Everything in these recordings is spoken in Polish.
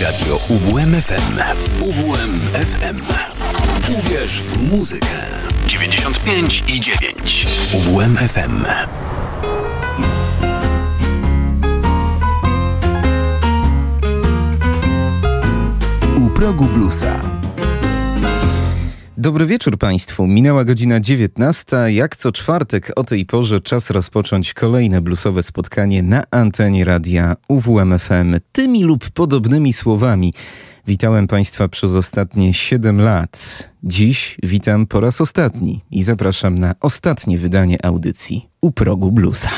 Radio UWMFM. UWMFM. Uwierz w muzykę. 95 i 9. UWMFM. U progu bluesa. Dobry wieczór Państwu. Minęła godzina 19. Jak co czwartek o tej porze czas rozpocząć kolejne bluesowe spotkanie na antenie radia UWMFM. Tymi lub podobnymi słowami witałem Państwa przez ostatnie 7 lat. Dziś witam po raz ostatni i zapraszam na ostatnie wydanie audycji u progu bluesa.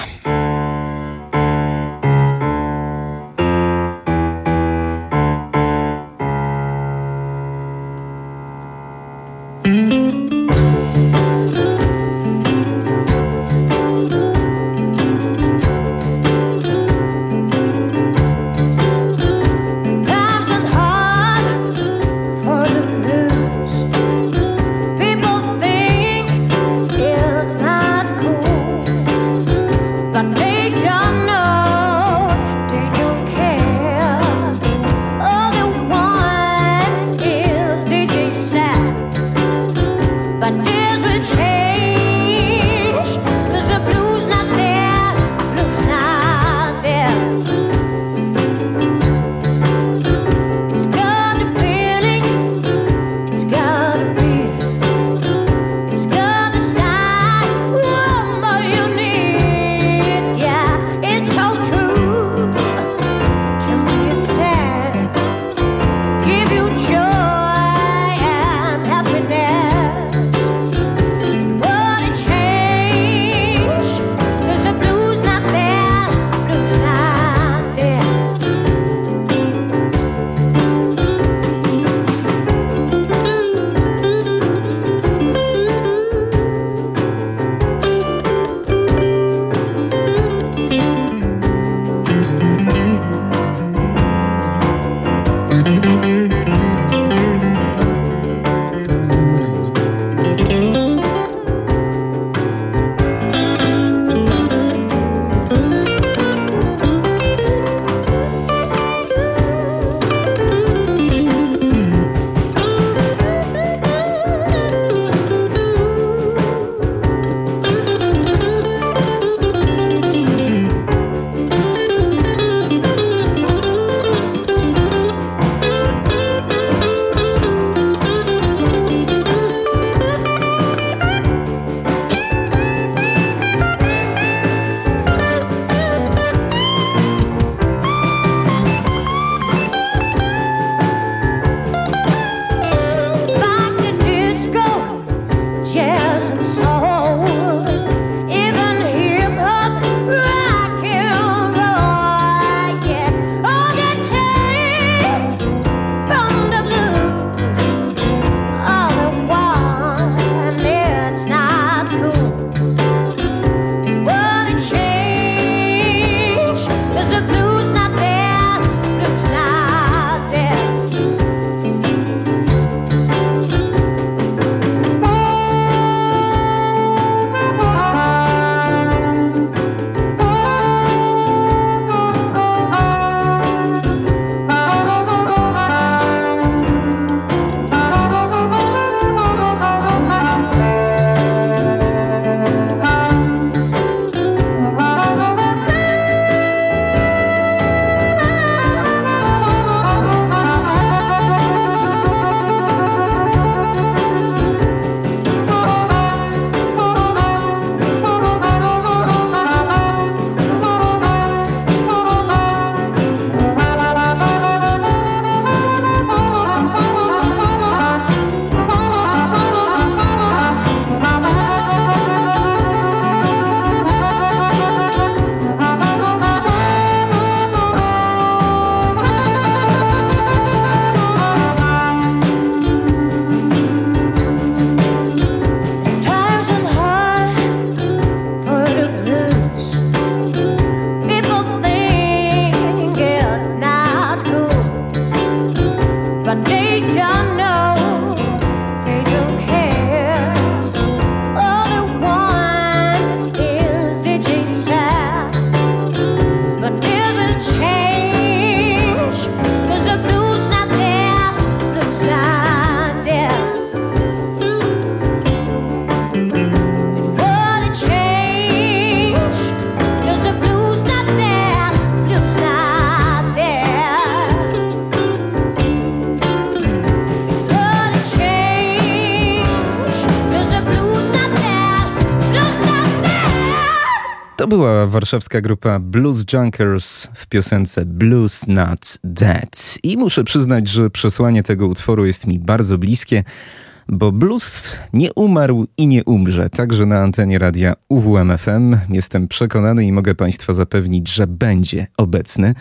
Warszawska grupa Blues Junkers w piosence Blues Not Dead. I muszę przyznać, że przesłanie tego utworu jest mi bardzo bliskie, bo blues nie umarł i nie umrze. Także na antenie radia UWMFM jestem przekonany i mogę Państwa zapewnić, że będzie obecny.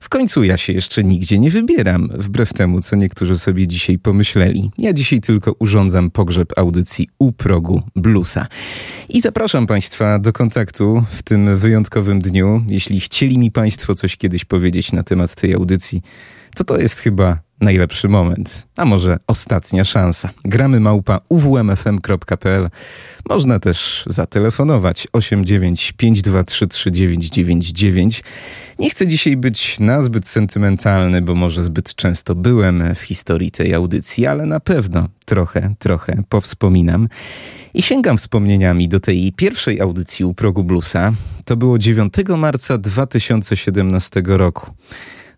W końcu ja się jeszcze nigdzie nie wybieram, wbrew temu, co niektórzy sobie dzisiaj pomyśleli. Ja dzisiaj tylko urządzam pogrzeb audycji u progu bluesa. I zapraszam Państwa do kontaktu w tym wyjątkowym dniu. Jeśli chcieli mi Państwo coś kiedyś powiedzieć na temat tej audycji, to to jest chyba najlepszy moment, a może ostatnia szansa. Gramy małpa uwmfm.pl. Można też zatelefonować 895233999. Nie chcę dzisiaj być nazbyt sentymentalny, bo może zbyt często byłem w historii tej audycji, ale na pewno trochę, trochę powspominam. I sięgam wspomnieniami do tej pierwszej audycji u progu bluesa. To było 9 marca 2017 roku.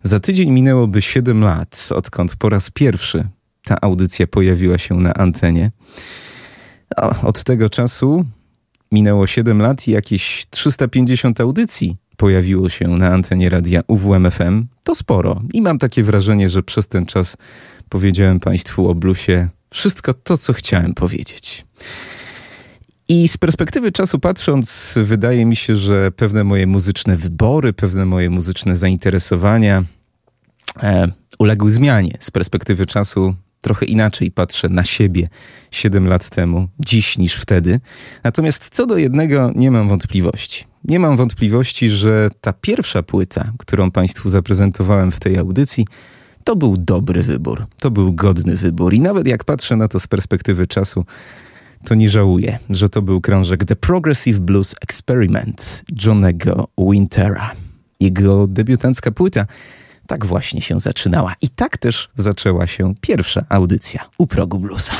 Za tydzień minęłoby 7 lat, odkąd po raz pierwszy ta audycja pojawiła się na antenie. O, od tego czasu minęło 7 lat i jakieś 350 audycji pojawiło się na antenie radia UWMFM. To sporo i mam takie wrażenie, że przez ten czas powiedziałem Państwu o bluesie wszystko to, co chciałem powiedzieć. I z perspektywy czasu patrząc, wydaje mi się, że pewne moje muzyczne wybory, pewne moje muzyczne zainteresowania e, uległy zmianie. Z perspektywy czasu trochę inaczej patrzę na siebie 7 lat temu, dziś niż wtedy. Natomiast co do jednego nie mam wątpliwości. Nie mam wątpliwości, że ta pierwsza płyta, którą Państwu zaprezentowałem w tej audycji, to był dobry wybór, to był godny wybór. I nawet jak patrzę na to z perspektywy czasu, to nie żałuję, że to był krążek The Progressive Blues Experiment Johnego Wintera. Jego debiutancka płyta tak właśnie się zaczynała. I tak też zaczęła się pierwsza audycja u progu bluesa.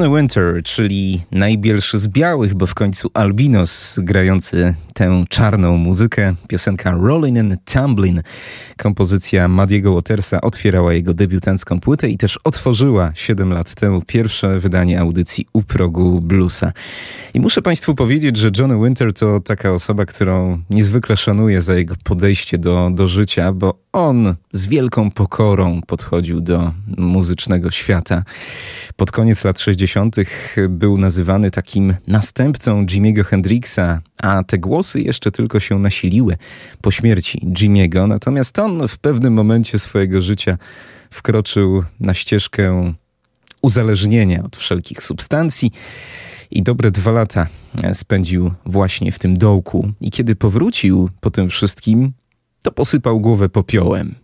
Johnny Winter, czyli najbielszy z białych, bo w końcu albinos grający tę czarną muzykę. Piosenka Rollin' and Tumblin'. Kompozycja Madiego Watersa otwierała jego debiutancką płytę i też otworzyła 7 lat temu pierwsze wydanie audycji u progu bluesa. I muszę Państwu powiedzieć, że Johnny Winter to taka osoba, którą niezwykle szanuję za jego podejście do, do życia, bo on z wielką pokorą podchodził do muzycznego świata. Pod koniec lat 60. był nazywany takim następcą Jimmy'ego Hendrixa, a te głosy jeszcze tylko się nasiliły po śmierci Jimmy'ego. Natomiast on w pewnym momencie swojego życia wkroczył na ścieżkę uzależnienia od wszelkich substancji i dobre dwa lata spędził właśnie w tym dołku. I kiedy powrócił po tym wszystkim, to posypał głowę popiołem.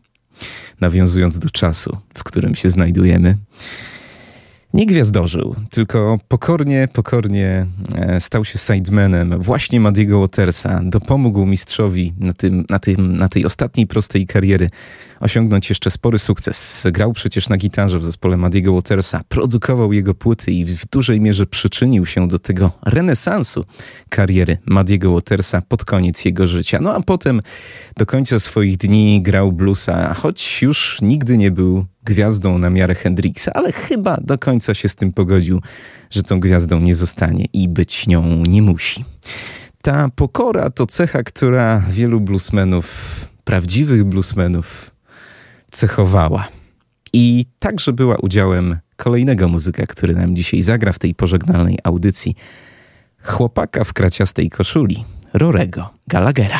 Nawiązując do czasu, w którym się znajdujemy. Nie gwiazdożył, tylko pokornie, pokornie e, stał się sidemanem właśnie Madiego Watersa. Dopomógł mistrzowi na, tym, na, tym, na tej ostatniej prostej kariery osiągnąć jeszcze spory sukces. Grał przecież na gitarze w zespole Madiego Watersa, produkował jego płyty i w dużej mierze przyczynił się do tego renesansu kariery Madiego Watersa pod koniec jego życia. No a potem do końca swoich dni grał bluesa, choć już nigdy nie był gwiazdą na miarę Hendrixa, ale chyba do końca się z tym pogodził, że tą gwiazdą nie zostanie i być nią nie musi. Ta pokora to cecha, która wielu bluesmenów, prawdziwych bluesmenów, cechowała. I także była udziałem kolejnego muzyka, który nam dzisiaj zagra w tej pożegnalnej audycji. Chłopaka w kraciastej koszuli, Rorego Gallaghera.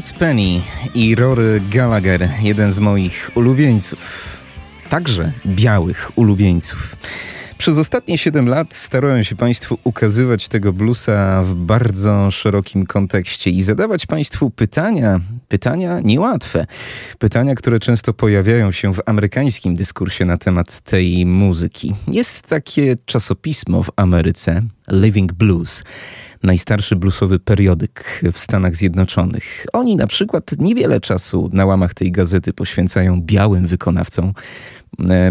Bud Penny i Rory Gallagher, jeden z moich ulubieńców, także białych ulubieńców. Przez ostatnie 7 lat starałem się Państwu ukazywać tego bluesa w bardzo szerokim kontekście i zadawać Państwu pytania, pytania niełatwe, pytania, które często pojawiają się w amerykańskim dyskursie na temat tej muzyki. Jest takie czasopismo w Ameryce, Living Blues najstarszy bluesowy periodyk w Stanach Zjednoczonych. Oni na przykład niewiele czasu na łamach tej gazety poświęcają białym wykonawcom,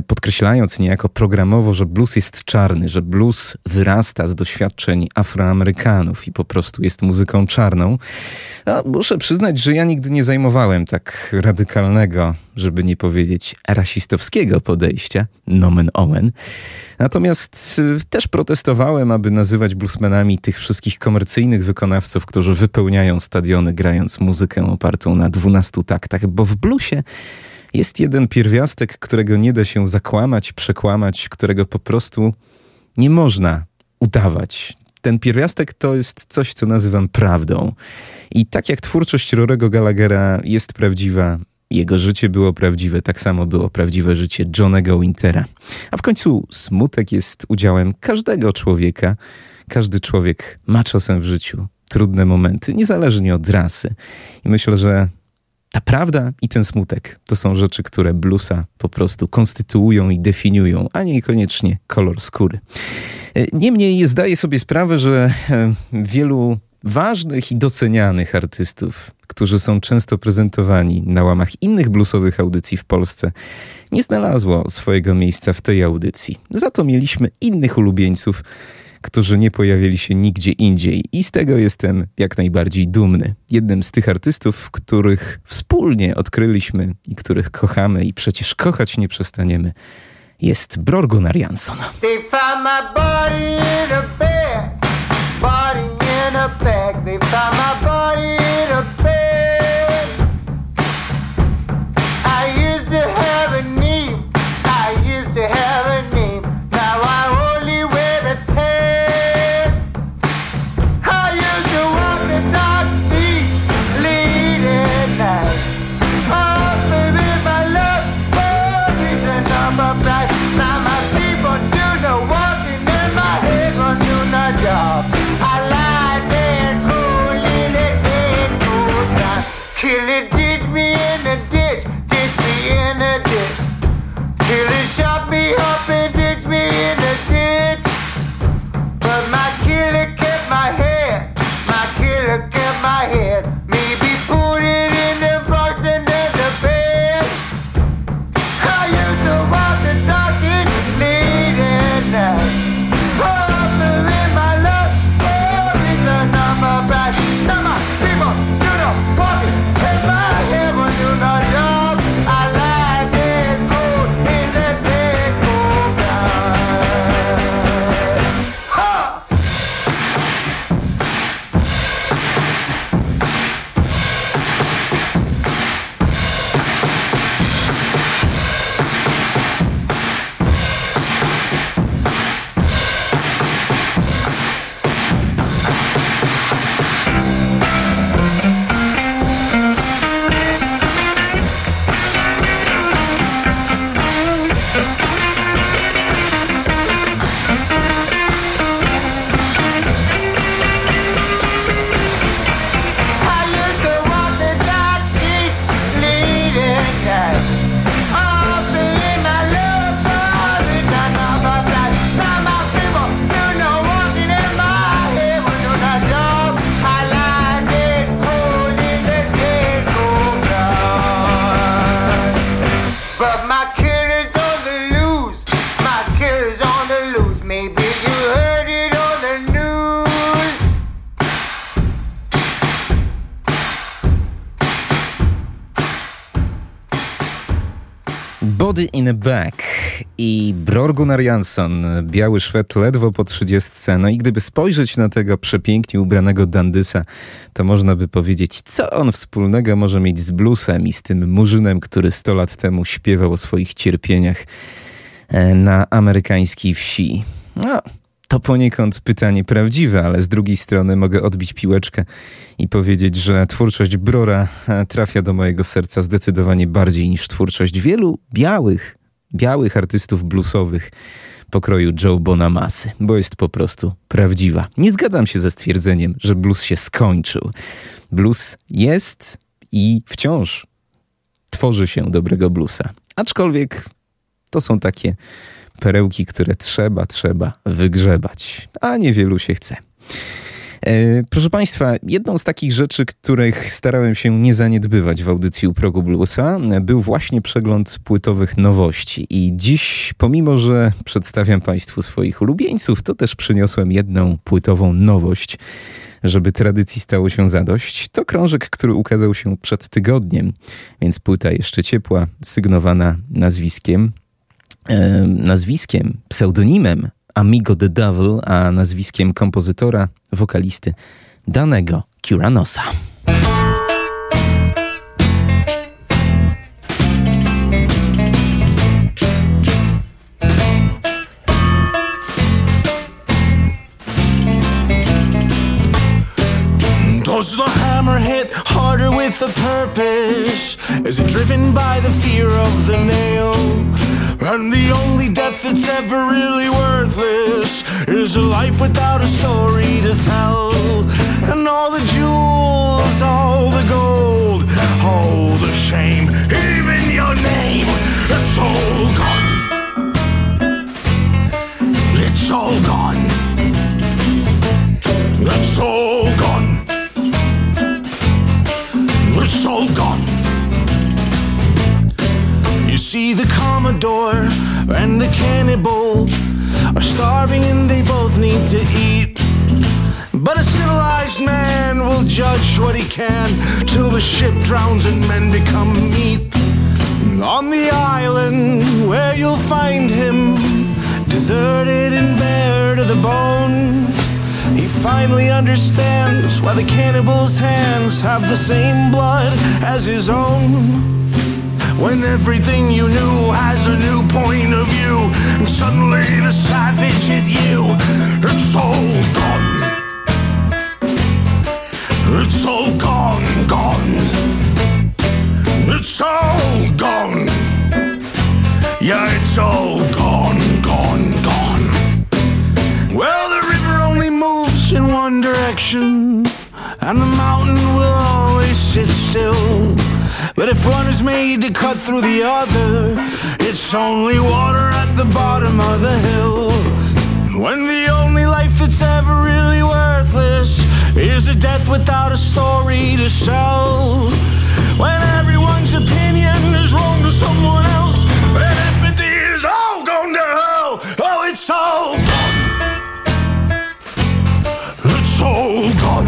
podkreślając niejako programowo, że blues jest czarny, że blues wyrasta z doświadczeń Afroamerykanów i po prostu jest muzyką czarną. A muszę przyznać, że ja nigdy nie zajmowałem tak radykalnego, żeby nie powiedzieć rasistowskiego podejścia, nomen omen. Natomiast e, też protestowałem, aby nazywać bluesmenami tych wszystkich komercyjnych wykonawców, którzy wypełniają stadiony grając muzykę opartą na dwunastu taktach, bo w bluesie jest jeden pierwiastek, którego nie da się zakłamać, przekłamać, którego po prostu nie można udawać. Ten pierwiastek to jest coś, co nazywam prawdą. I tak jak twórczość Rorego Gallaghera jest prawdziwa, jego życie było prawdziwe, tak samo było prawdziwe życie Johnego Wintera. A w końcu smutek jest udziałem każdego człowieka. Każdy człowiek ma czasem w życiu trudne momenty, niezależnie od rasy. I myślę, że ta prawda i ten smutek to są rzeczy, które bluesa po prostu konstytuują i definiują, a niekoniecznie kolor skóry. E, niemniej zdaję sobie sprawę, że e, wielu ważnych i docenianych artystów, którzy są często prezentowani na łamach innych bluesowych audycji w Polsce, nie znalazło swojego miejsca w tej audycji. Za to mieliśmy innych ulubieńców, którzy nie pojawili się nigdzie indziej i z tego jestem jak najbardziej dumny. Jednym z tych artystów, których wspólnie odkryliśmy i których kochamy i przecież kochać nie przestaniemy, jest Brorgunar Jansson. They Bag i Brorgunar Jansson, biały Szwed ledwo po trzydziestce. No i gdyby spojrzeć na tego przepięknie ubranego dandysa, to można by powiedzieć, co on wspólnego może mieć z bluesem i z tym murzynem, który sto lat temu śpiewał o swoich cierpieniach e, na amerykańskiej wsi. No, To poniekąd pytanie prawdziwe, ale z drugiej strony mogę odbić piłeczkę i powiedzieć, że twórczość Brora e, trafia do mojego serca zdecydowanie bardziej niż twórczość wielu białych, białych artystów bluesowych pokroju Joe Bonamasy, bo jest po prostu prawdziwa. Nie zgadzam się ze stwierdzeniem, że blues się skończył. Blues jest i wciąż tworzy się dobrego bluesa. Aczkolwiek to są takie perełki, które trzeba, trzeba wygrzebać, a niewielu się chce. E, proszę Państwa, jedną z takich rzeczy, których starałem się nie zaniedbywać w audycji u progu bluesa, był właśnie przegląd płytowych nowości. I dziś, pomimo że przedstawiam Państwu swoich ulubieńców, to też przyniosłem jedną płytową nowość żeby tradycji stało się zadość, to krążek, który ukazał się przed tygodniem, więc płyta jeszcze ciepła, sygnowana nazwiskiem, e, nazwiskiem, pseudonimem Amigo the Devil, a nazwiskiem kompozytora, wokalisty Danego Curanosa. Does the hammer hit harder with a purpose? Is it driven by the fear of the nail? And the only death that's ever really worthless is a life without a story to tell. And all the jewels, all the gold, all the shame, even your name, it's all gone. It's all gone. It's all gone it's all gone. See, the Commodore and the cannibal are starving and they both need to eat. But a civilized man will judge what he can till the ship drowns and men become meat. On the island where you'll find him, deserted and bare to the bone. He finally understands why the cannibal's hands have the same blood as his own. When everything you knew has a new point of view, and suddenly the savage is you, it's all gone. It's all gone, gone. It's all gone. Yeah, it's all gone, gone, gone. Well, the river only moves in one direction, and the mountain will always sit still. But if one is made to cut through the other, it's only water at the bottom of the hill. When the only life that's ever really worthless is a death without a story to sell. When everyone's opinion is wrong to someone else, and empathy is all gone to hell. Oh, it's all gone. it's all gone.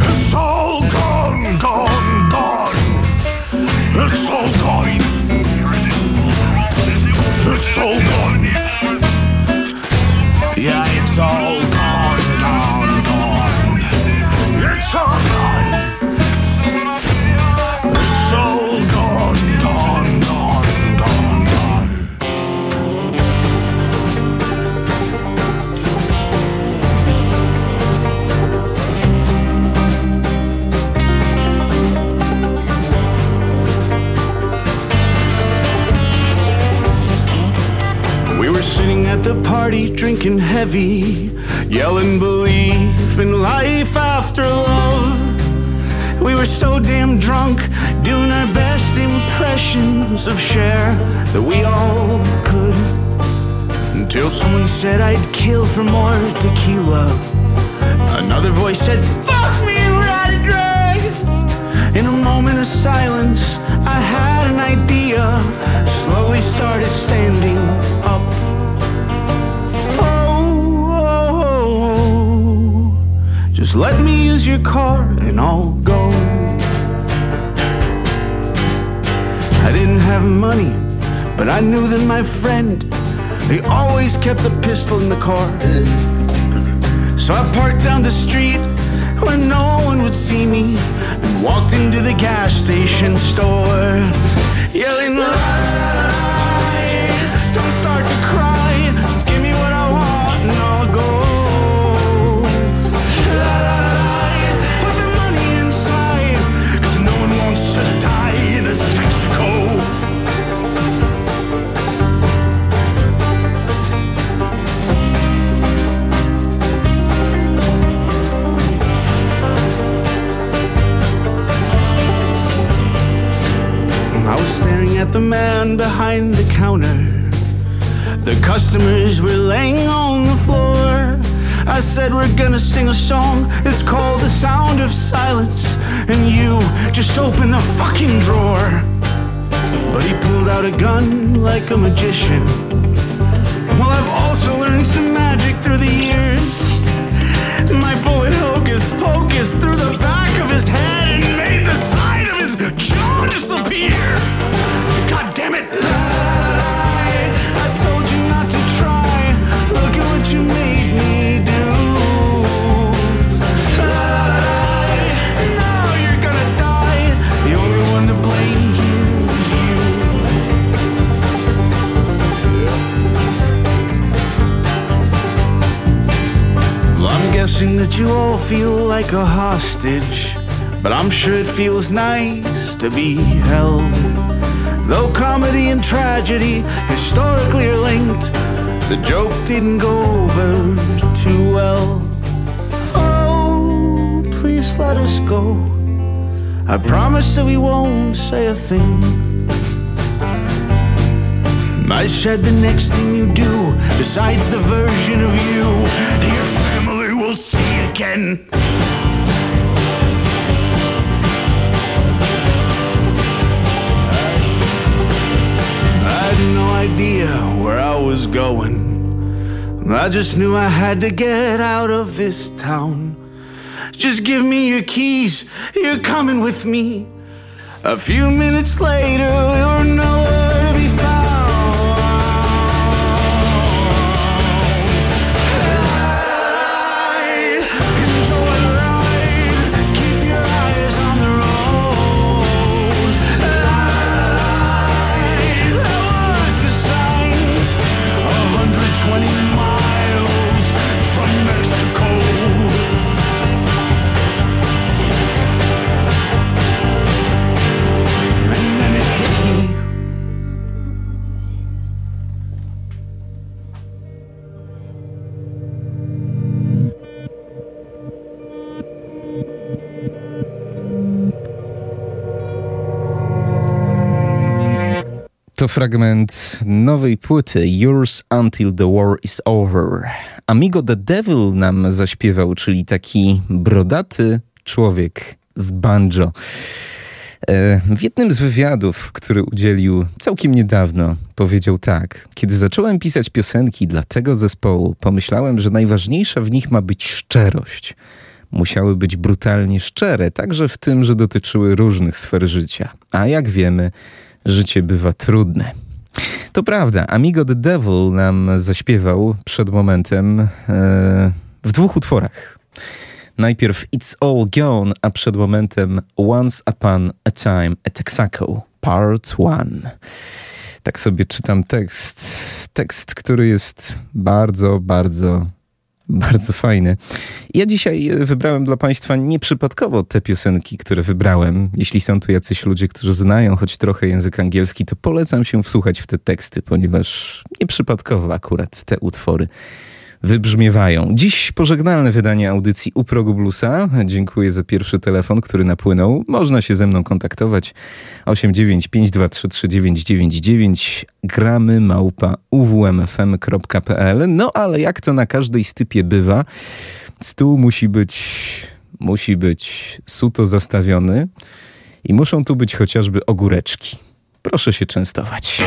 It's all It's all gone. Yeah, it's all the party, drinking heavy, yelling belief in life after love. We were so damn drunk, doing our best impressions of Cher that we all could. Until someone said I'd kill for more tequila. Another voice said, Fuck me, we're drugs. In a moment of silence, I had an idea. Slowly started standing up. Just let me use your car and I'll go. I didn't have money, but I knew that my friend, he always kept a pistol in the car. So I parked down the street where no one would see me and walked into the gas station store, yelling, Don't the man behind the counter. The customers were laying on the floor. I said, We're gonna sing a song. It's called The Sound of Silence. And you just open the fucking drawer. But he pulled out a gun like a magician. Well, I've also learned some magic through the years. My bullet hocus pocus through the back of his head and made the side of his jaw disappear. Damn it! I, I told you not to try. Look at what you made me do. Now you're gonna die. The only one to blame you. Well, I'm guessing that you all feel like a hostage, but I'm sure it feels nice to be held. Though comedy and tragedy historically are linked, the joke didn't go over too well. Oh, please let us go. I promise that we won't say a thing. I said the next thing you do, besides the version of you your family will see again. No idea where I was going. I just knew I had to get out of this town. Just give me your keys, you're coming with me. A few minutes later, we were nowhere To fragment nowej płyty Yours Until the War is Over. Amigo the Devil nam zaśpiewał, czyli taki brodaty człowiek z banjo. E, W jednym z wywiadów, który udzielił całkiem niedawno, powiedział tak: Kiedy zacząłem pisać piosenki dla tego zespołu, pomyślałem, że najważniejsza w nich ma być szczerość. Musiały być brutalnie szczere, także w tym, że dotyczyły różnych sfer życia. A jak wiemy, życie bywa trudne. To prawda, Amigo the Devil nam zaśpiewał przed momentem e, w dwóch utworach. Najpierw It's All Gone, a przed momentem Once Upon a Time at Texaco, Part 1. Tak sobie czytam tekst. Tekst, który jest bardzo, bardzo, bardzo fajny. Ja dzisiaj wybrałem dla Państwa nieprzypadkowo te piosenki, które wybrałem. Jeśli są tu jacyś ludzie, którzy znają choć trochę język angielski, to polecam się wsłuchać w te teksty, ponieważ nieprzypadkowo akurat te utwory wybrzmiewają. Dziś pożegnalne wydanie audycji u progu bluesa. Dziękuję za pierwszy telefon, który napłynął. Można się ze mną kontaktować 895233999 gramy małpa uwmfm.pl No ale jak to na każdej stypie bywa, stół musi być musi być suto zastawiony i muszą tu być chociażby ogóreczki. Proszę się częstować.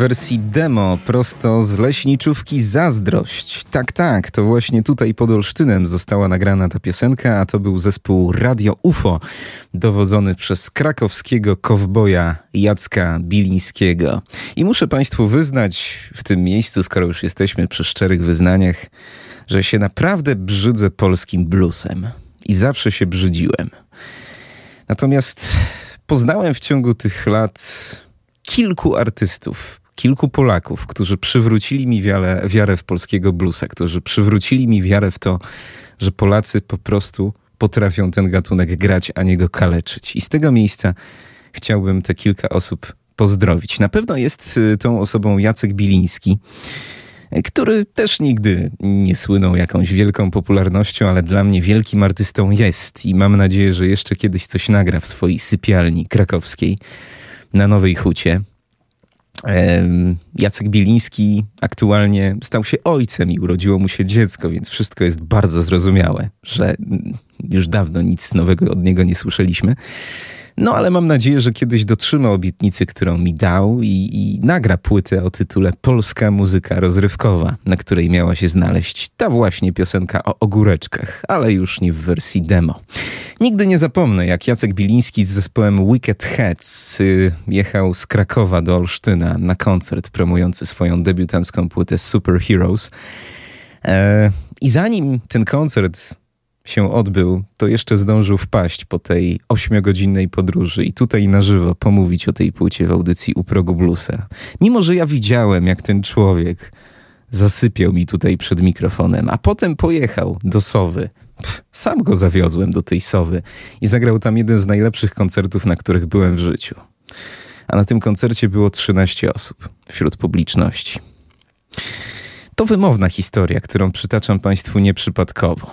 Wersji demo prosto z leśniczówki Zazdrość. Tak, tak, to właśnie tutaj pod Olsztynem została nagrana ta piosenka, a to był zespół Radio UFO, dowodzony przez krakowskiego kowboja Jacka Bilińskiego. I muszę Państwu wyznać w tym miejscu, skoro już jesteśmy przy szczerych wyznaniach, że się naprawdę brzydzę polskim bluesem. I zawsze się brzydziłem. Natomiast poznałem w ciągu tych lat kilku artystów, kilku Polaków, którzy przywrócili mi wiarę, wiarę w polskiego bluesa, którzy przywrócili mi wiarę w to, że Polacy po prostu potrafią ten gatunek grać, a nie go kaleczyć. I z tego miejsca chciałbym te kilka osób pozdrowić. Na pewno jest y, tą osobą Jacek Biliński, który też nigdy nie słynął jakąś wielką popularnością, ale dla mnie wielkim artystą jest i mam nadzieję, że jeszcze kiedyś coś nagra w swojej sypialni krakowskiej na Nowej Hucie. Jacek Biliński aktualnie stał się ojcem i urodziło mu się dziecko, więc wszystko jest bardzo zrozumiałe, że już dawno nic nowego od niego nie słyszeliśmy. No ale mam nadzieję, że kiedyś dotrzyma obietnicy, którą mi dał i, i, nagra płytę o tytule Polska muzyka rozrywkowa, na której miała się znaleźć ta właśnie piosenka o ogóreczkach, ale już nie w wersji demo. Nigdy nie zapomnę, jak Jacek Biliński z zespołem Wicked Heads y, jechał z Krakowa do Olsztyna na koncert promujący swoją debiutancką płytę Super Heroes. E, I zanim ten koncert się odbył, to jeszcze zdążył wpaść po tej ośmiogodzinnej podróży i tutaj na żywo pomówić o tej płycie w audycji u progu bluesa. Mimo, że ja widziałem, jak ten człowiek zasypiał mi tutaj przed mikrofonem, a potem pojechał do Sowy. Pff, sam go zawiozłem do tej Sowy i zagrał tam jeden z najlepszych koncertów, na których byłem w życiu. A na tym koncercie było 13 osób wśród publiczności. To wymowna historia, którą przytaczam Państwu nieprzypadkowo.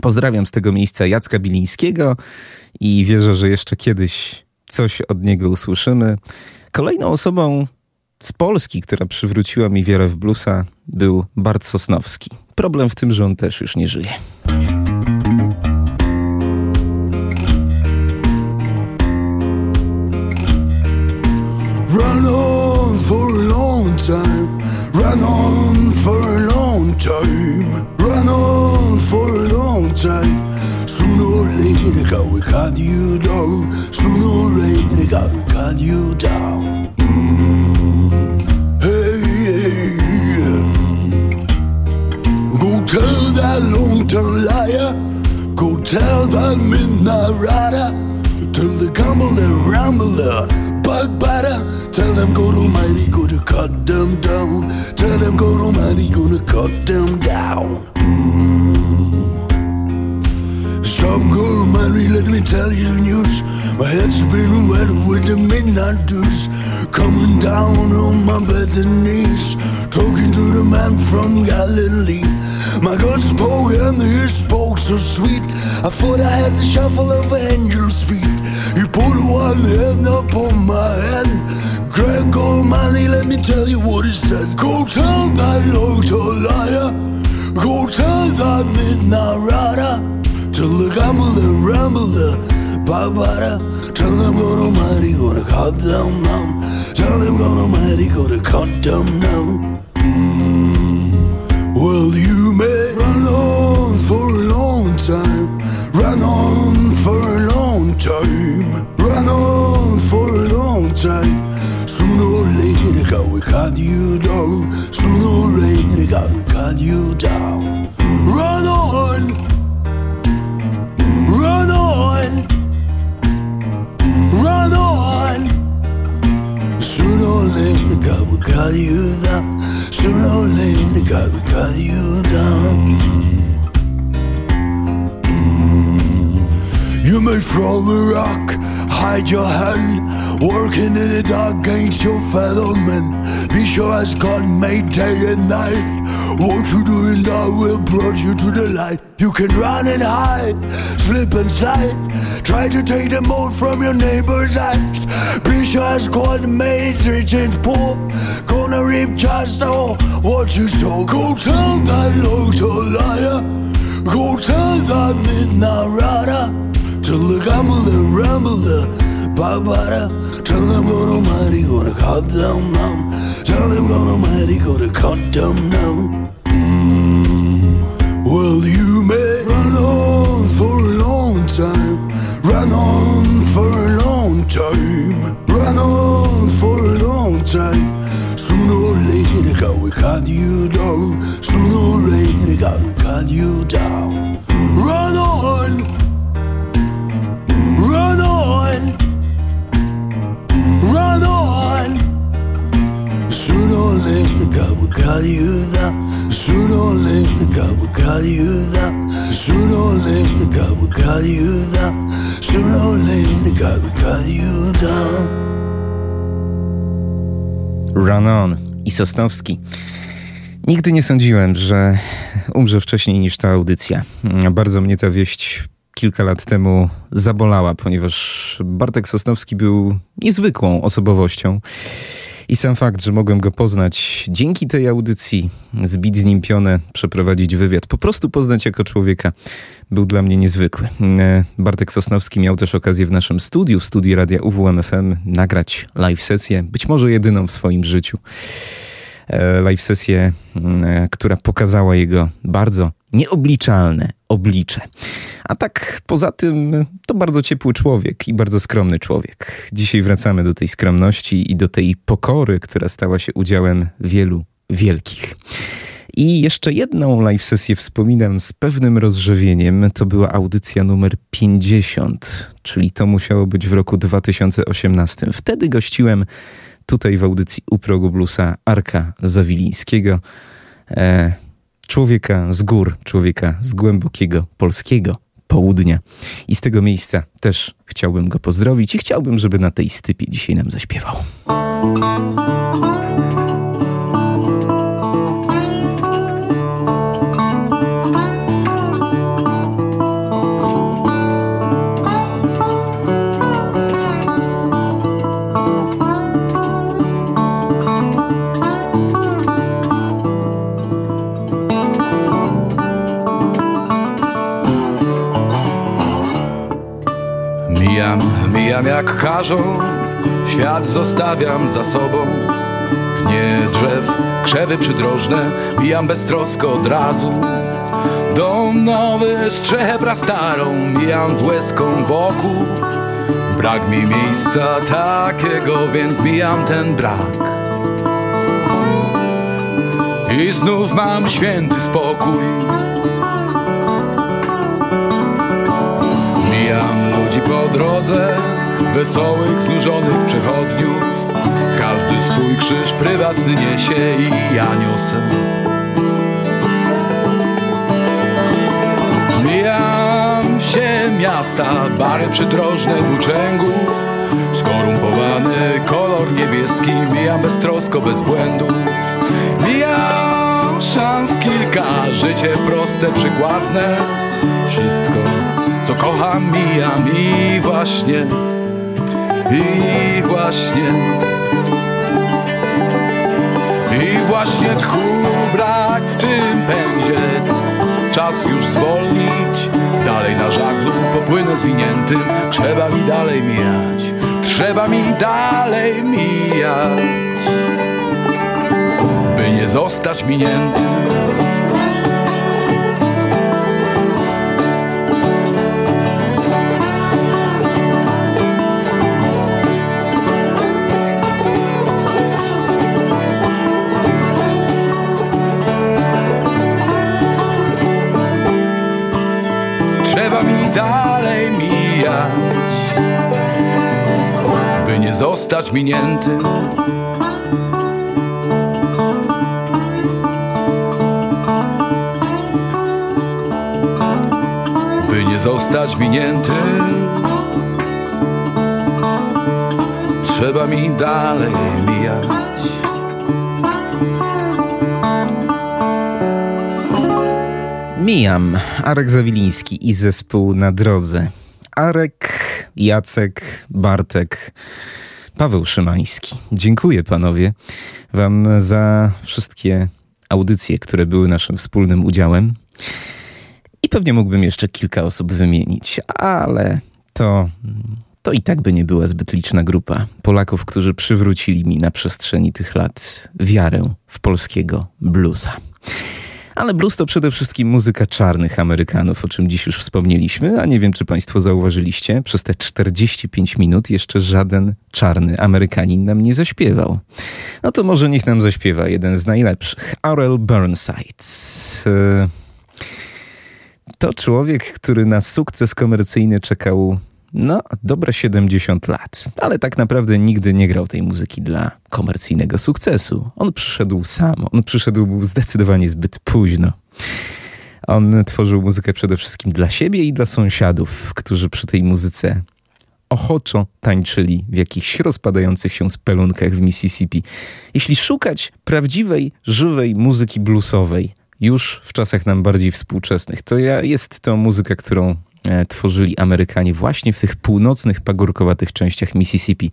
Pozdrawiam z tego miejsca Jacka Bilińskiego i wierzę, że jeszcze kiedyś coś od niego usłyszymy. Kolejną osobą z Polski, która przywróciła mi wiarę w bluesa, był Bart Sosnowski. Problem w tym, że on też już nie żyje. Run on for a long time, run on for a long time, run on for a long time. Sooner or later, they gotta cut you down. Sooner or later, they gotta cut you down. Hey, hey. Go tell that long-term liar. Go tell that midnight rider. Tell the gambler, rambler, bug batter. Tell them God Almighty gonna cut them down. Tell them God Almighty gonna cut them down. Almighty, let me tell you the news. My head's been wet with the midnight dews. Coming down on my bed and knees. Talking to the man from Galilee. My God spoke and he spoke so sweet. I thought I had the shuffle of angels' feet. He put one hand up on my head. Greg Almighty, let me tell you what he said. Go tell that local liar. Go tell that midnight rider. Tell the gambler, rambler, babada. Tell them God Almighty gonna cut them down. Tell them God Almighty gonna cut them down. Well, you may run on for a long time, run on for a long time, run on for a long time. Sooner or later, God will cut you down. Sooner or later, God will cut you down. Run on, run on, run on. God will cut you down. God will cut you down. You may throw a rock, hide your hand, working in the dark against your fellow men. Be sure as God made day and night. What you do in dark will brought you to the light. You can run and hide, slip and slide. Try to take the mold from your neighbor's eyes. As God made rich and poor. Gonna reap just all what you sow. Go tell that little liar. Go tell that midnight rider. Tell the gambler, rambler, babada. Tell them God Almighty gonna cut them down. Tell them God Almighty gonna cut them down. You may run on for a long time, run on for a long time, run on for a long time. Sooner or later, God will cut you down. Sooner or later, God will cut you down. Run on, run on, run on. Sooner or later, God will cut you down. Sooner or later, God will cut you down. Sooner or later, God will cut you down. Sooner or later, God will cut you down. Run On i Sosnowski. Nigdy nie sądziłem, że umrze wcześniej niż ta audycja. Bardzo mnie ta wieść kilka lat temu zabolała, ponieważ Bartek Sosnowski był niezwykłą osobowością. I sam fakt, że mogłem go poznać dzięki tej audycji, zbić z nim pionę, przeprowadzić wywiad, po prostu poznać jako człowieka, był dla mnie niezwykły. E, Bartek Sosnowski miał też okazję w naszym studiu, w studiu Radia UWMFM, nagrać live sesję, być może jedyną w swoim życiu. E, Live sesję, e, która pokazała jego bardzo nieobliczalne oblicze. A tak poza tym to bardzo ciepły człowiek i bardzo skromny człowiek. Dzisiaj wracamy do tej skromności i do tej pokory, która stała się udziałem wielu wielkich. I jeszcze jedną live sesję wspominam z pewnym rozrzewieniem. To była audycja numer 50, czyli to musiało być w roku 2018. Wtedy gościłem tutaj w audycji u progu Arka Zawilińskiego. E, człowieka z gór, człowieka z głębokiego polskiego południa. I z tego miejsca też chciałbym go pozdrowić i chciałbym, żeby na tej stypie dzisiaj nam zaśpiewał. Jak każą, świat zostawiam za sobą. Pnie drzew, krzewy przydrożne, bijam beztrosko od razu. Dom nowy, strzechę prastarą, mijam z łezką wokół. Brak mi miejsca takiego, więc mijam ten brak. I znów mam święty spokój. Mijam ludzi po drodze, wesołych, znużonych przechodniów. Każdy swój krzyż prywatny niesie i ja niosę. Mijam się miasta, bary przydrożne włóczęgów Skorumpowany kolor niebieski, mijam beztrosko, bez błędów Mijam szans kilka, życie proste, przykładne Wszystko, co kocham, mijam i właśnie I właśnie. I właśnie tchu brak w tym pędzie. Czas już zwolnić Dalej na żaglu popłynę zwiniętym. Trzeba mi dalej mijać Trzeba mi dalej mijać. By nie zostać miniętym zostać miniętym By nie zostać miniętym Trzeba mi dalej mijać Mijam. Arek Zawiliński i zespół na drodze. Arek, Jacek, Bartek, Paweł Szymański. Dziękuję panowie wam za wszystkie audycje, które były naszym wspólnym udziałem. I pewnie mógłbym jeszcze kilka osób wymienić, ale to, to i tak by nie była zbyt liczna grupa Polaków, którzy przywrócili mi na przestrzeni tych lat wiarę w polskiego bluesa. Ale blues to przede wszystkim muzyka czarnych Amerykanów, o czym dziś już wspomnieliśmy, a nie wiem, czy Państwo zauważyliście, przez te 45 minut jeszcze żaden czarny Amerykanin nam nie zaśpiewał. No to może niech nam zaśpiewa jeden z najlepszych, Aurel Burnside. E, to człowiek, który na sukces komercyjny czekał no, dobre 70 lat, ale tak naprawdę nigdy nie grał tej muzyki dla komercyjnego sukcesu. On przyszedł sam, on przyszedł zdecydowanie zbyt późno. On tworzył muzykę przede wszystkim dla siebie i dla sąsiadów, którzy przy tej muzyce ochoczo tańczyli w jakichś rozpadających się spelunkach w Mississippi. Jeśli szukać prawdziwej, żywej muzyki bluesowej, już w czasach nam bardziej współczesnych, to ja, jest to muzyka, którą tworzyli Amerykanie właśnie w tych północnych, pagórkowatych częściach Mississippi,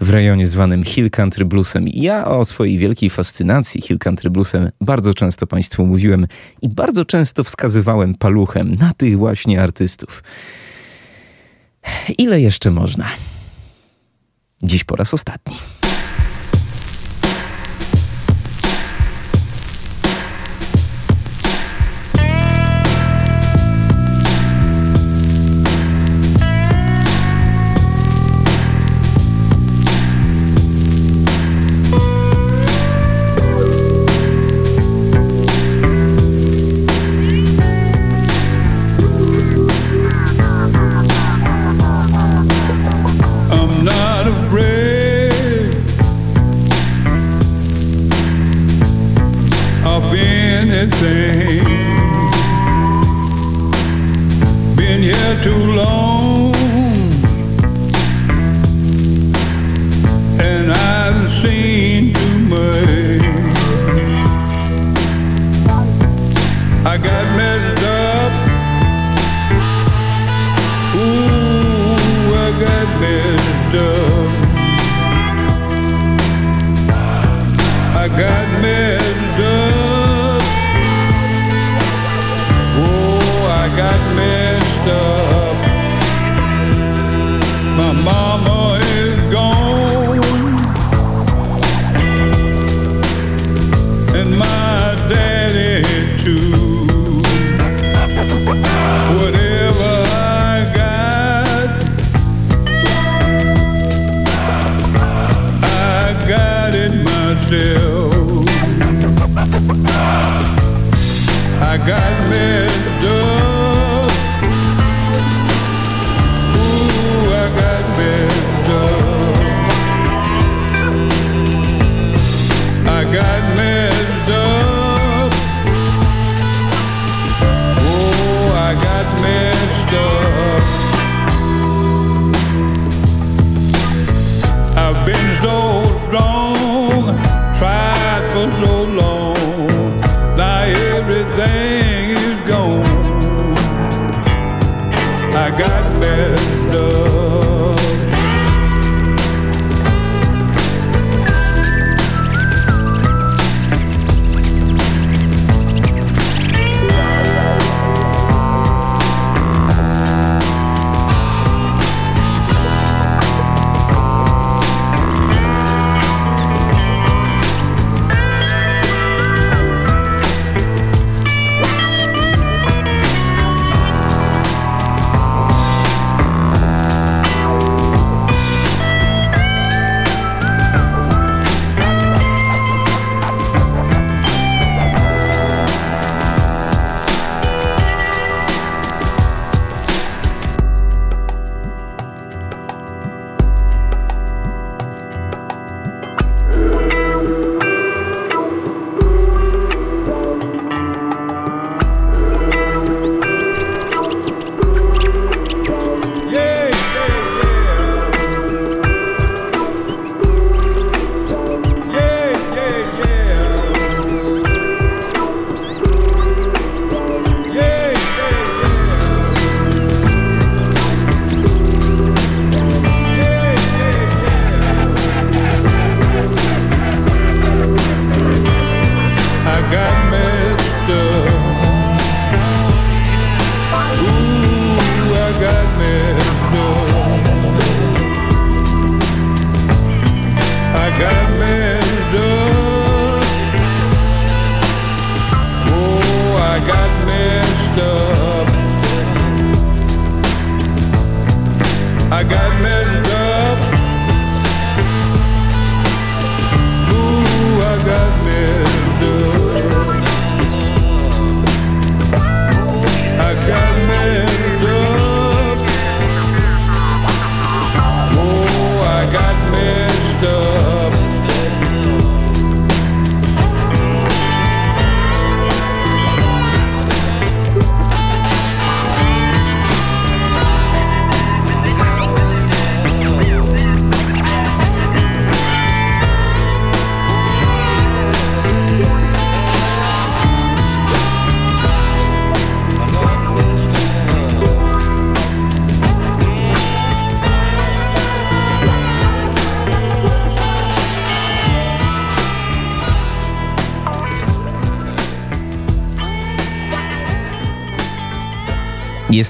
w rejonie zwanym Hill Country Bluesem. Ja o swojej wielkiej fascynacji Hill Country Bluesem bardzo często Państwu mówiłem i bardzo często wskazywałem paluchem na tych właśnie artystów. Ile jeszcze można? Dziś po raz ostatni.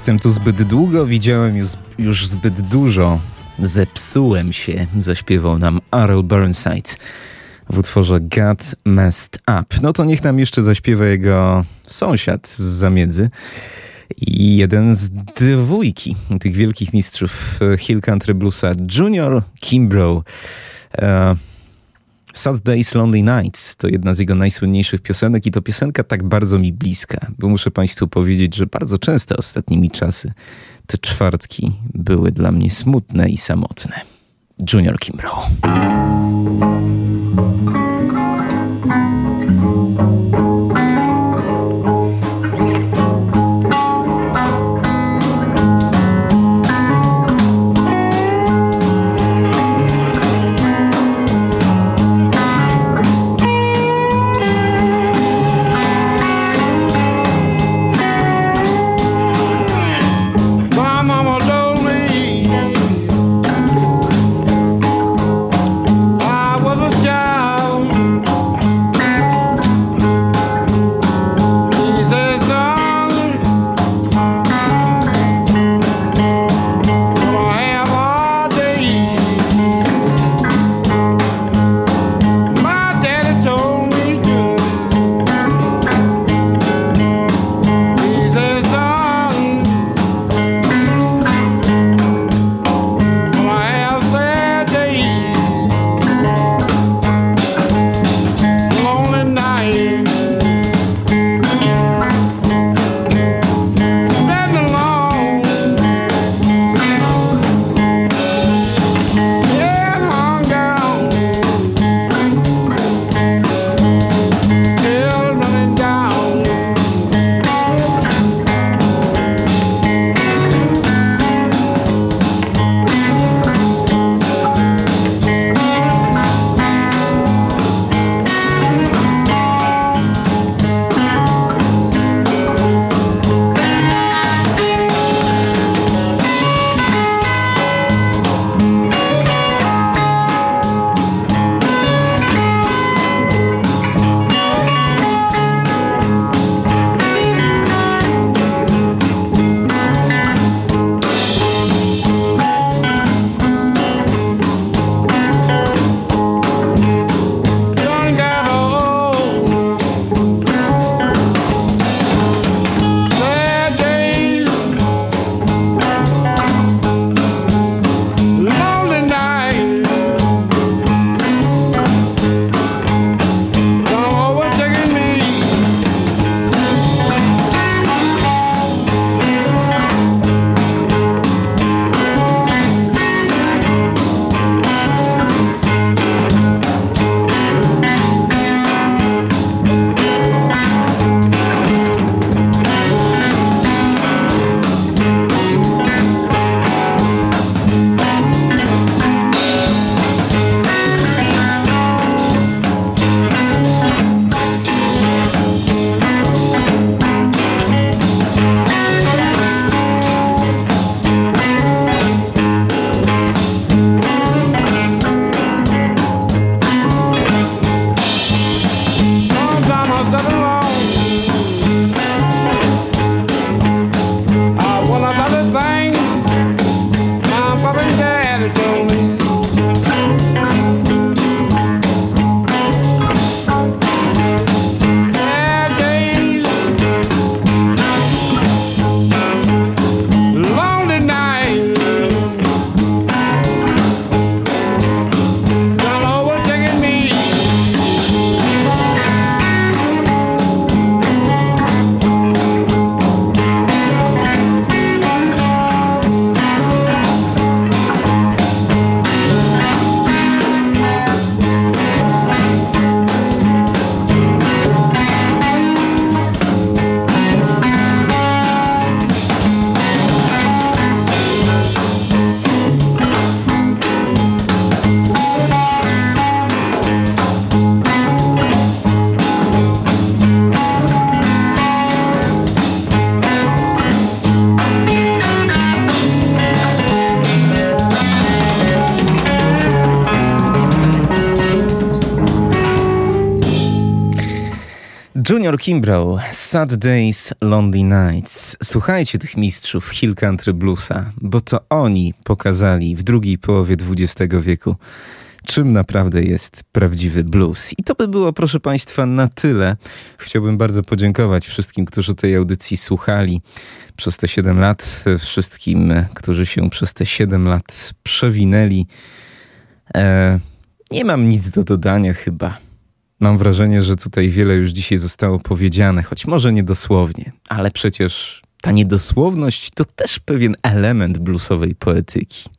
Jestem tu zbyt długo, widziałem już, już zbyt dużo. Zepsułem się, zaśpiewał nam Arl Burnside w utworze God Messed Up. No to niech nam jeszcze zaśpiewa jego sąsiad z zamiedzy i jeden z dwójki tych wielkich mistrzów Hill Country Bluesa, Junior Kimbrough. Uh, Saturday's Lonely Nights to jedna z jego najsłynniejszych piosenek i to piosenka tak bardzo mi bliska, bo muszę Państwu powiedzieć, że bardzo często ostatnimi czasy te czwartki były dla mnie smutne i samotne. Junior Kimbrough. Kimbrough, Sad Days, Lonely Nights. Słuchajcie tych mistrzów Hill Country Bluesa, bo to oni pokazali w drugiej połowie XX wieku, czym naprawdę jest prawdziwy blues. I to by było, proszę Państwa, na tyle. Chciałbym bardzo podziękować wszystkim, którzy tej audycji słuchali przez te 7 lat, wszystkim, którzy się przez te 7 lat przewinęli. E, nie mam nic do dodania chyba. Mam wrażenie, że tutaj wiele już dzisiaj zostało powiedziane, choć może niedosłownie, ale przecież ta niedosłowność to też pewien element bluesowej poetyki.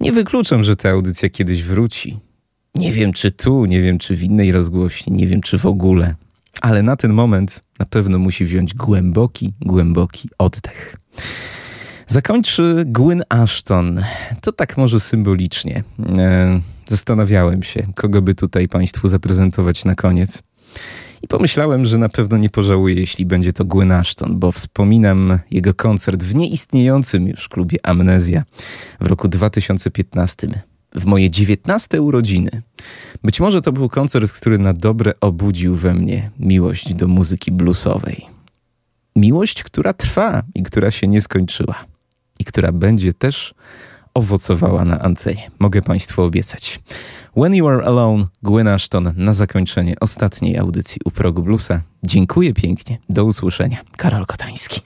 Nie wykluczam, że ta audycja kiedyś wróci. Nie wiem, czy tu, nie wiem, czy w innej rozgłośni, nie wiem, czy w ogóle, ale na ten moment na pewno musi wziąć głęboki, głęboki oddech. Zakończy Gwyn Ashton. To tak może symbolicznie. E, zastanawiałem się, kogo by tutaj Państwu zaprezentować na koniec. I pomyślałem, że na pewno nie pożałuję, jeśli będzie to Gwyn Ashton, bo wspominam jego koncert w nieistniejącym już klubie Amnezja w roku 2015 w moje 19 urodziny. Być może to był koncert, który na dobre obudził we mnie miłość do muzyki bluesowej. Miłość, która trwa i która się nie skończyła i która będzie też owocowała na antenie. Mogę Państwu obiecać. When You Are Alone, Gwen Ashton na zakończenie ostatniej audycji u Progu Bluesa. Dziękuję pięknie. Do usłyszenia. Karol Kotański.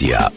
Media.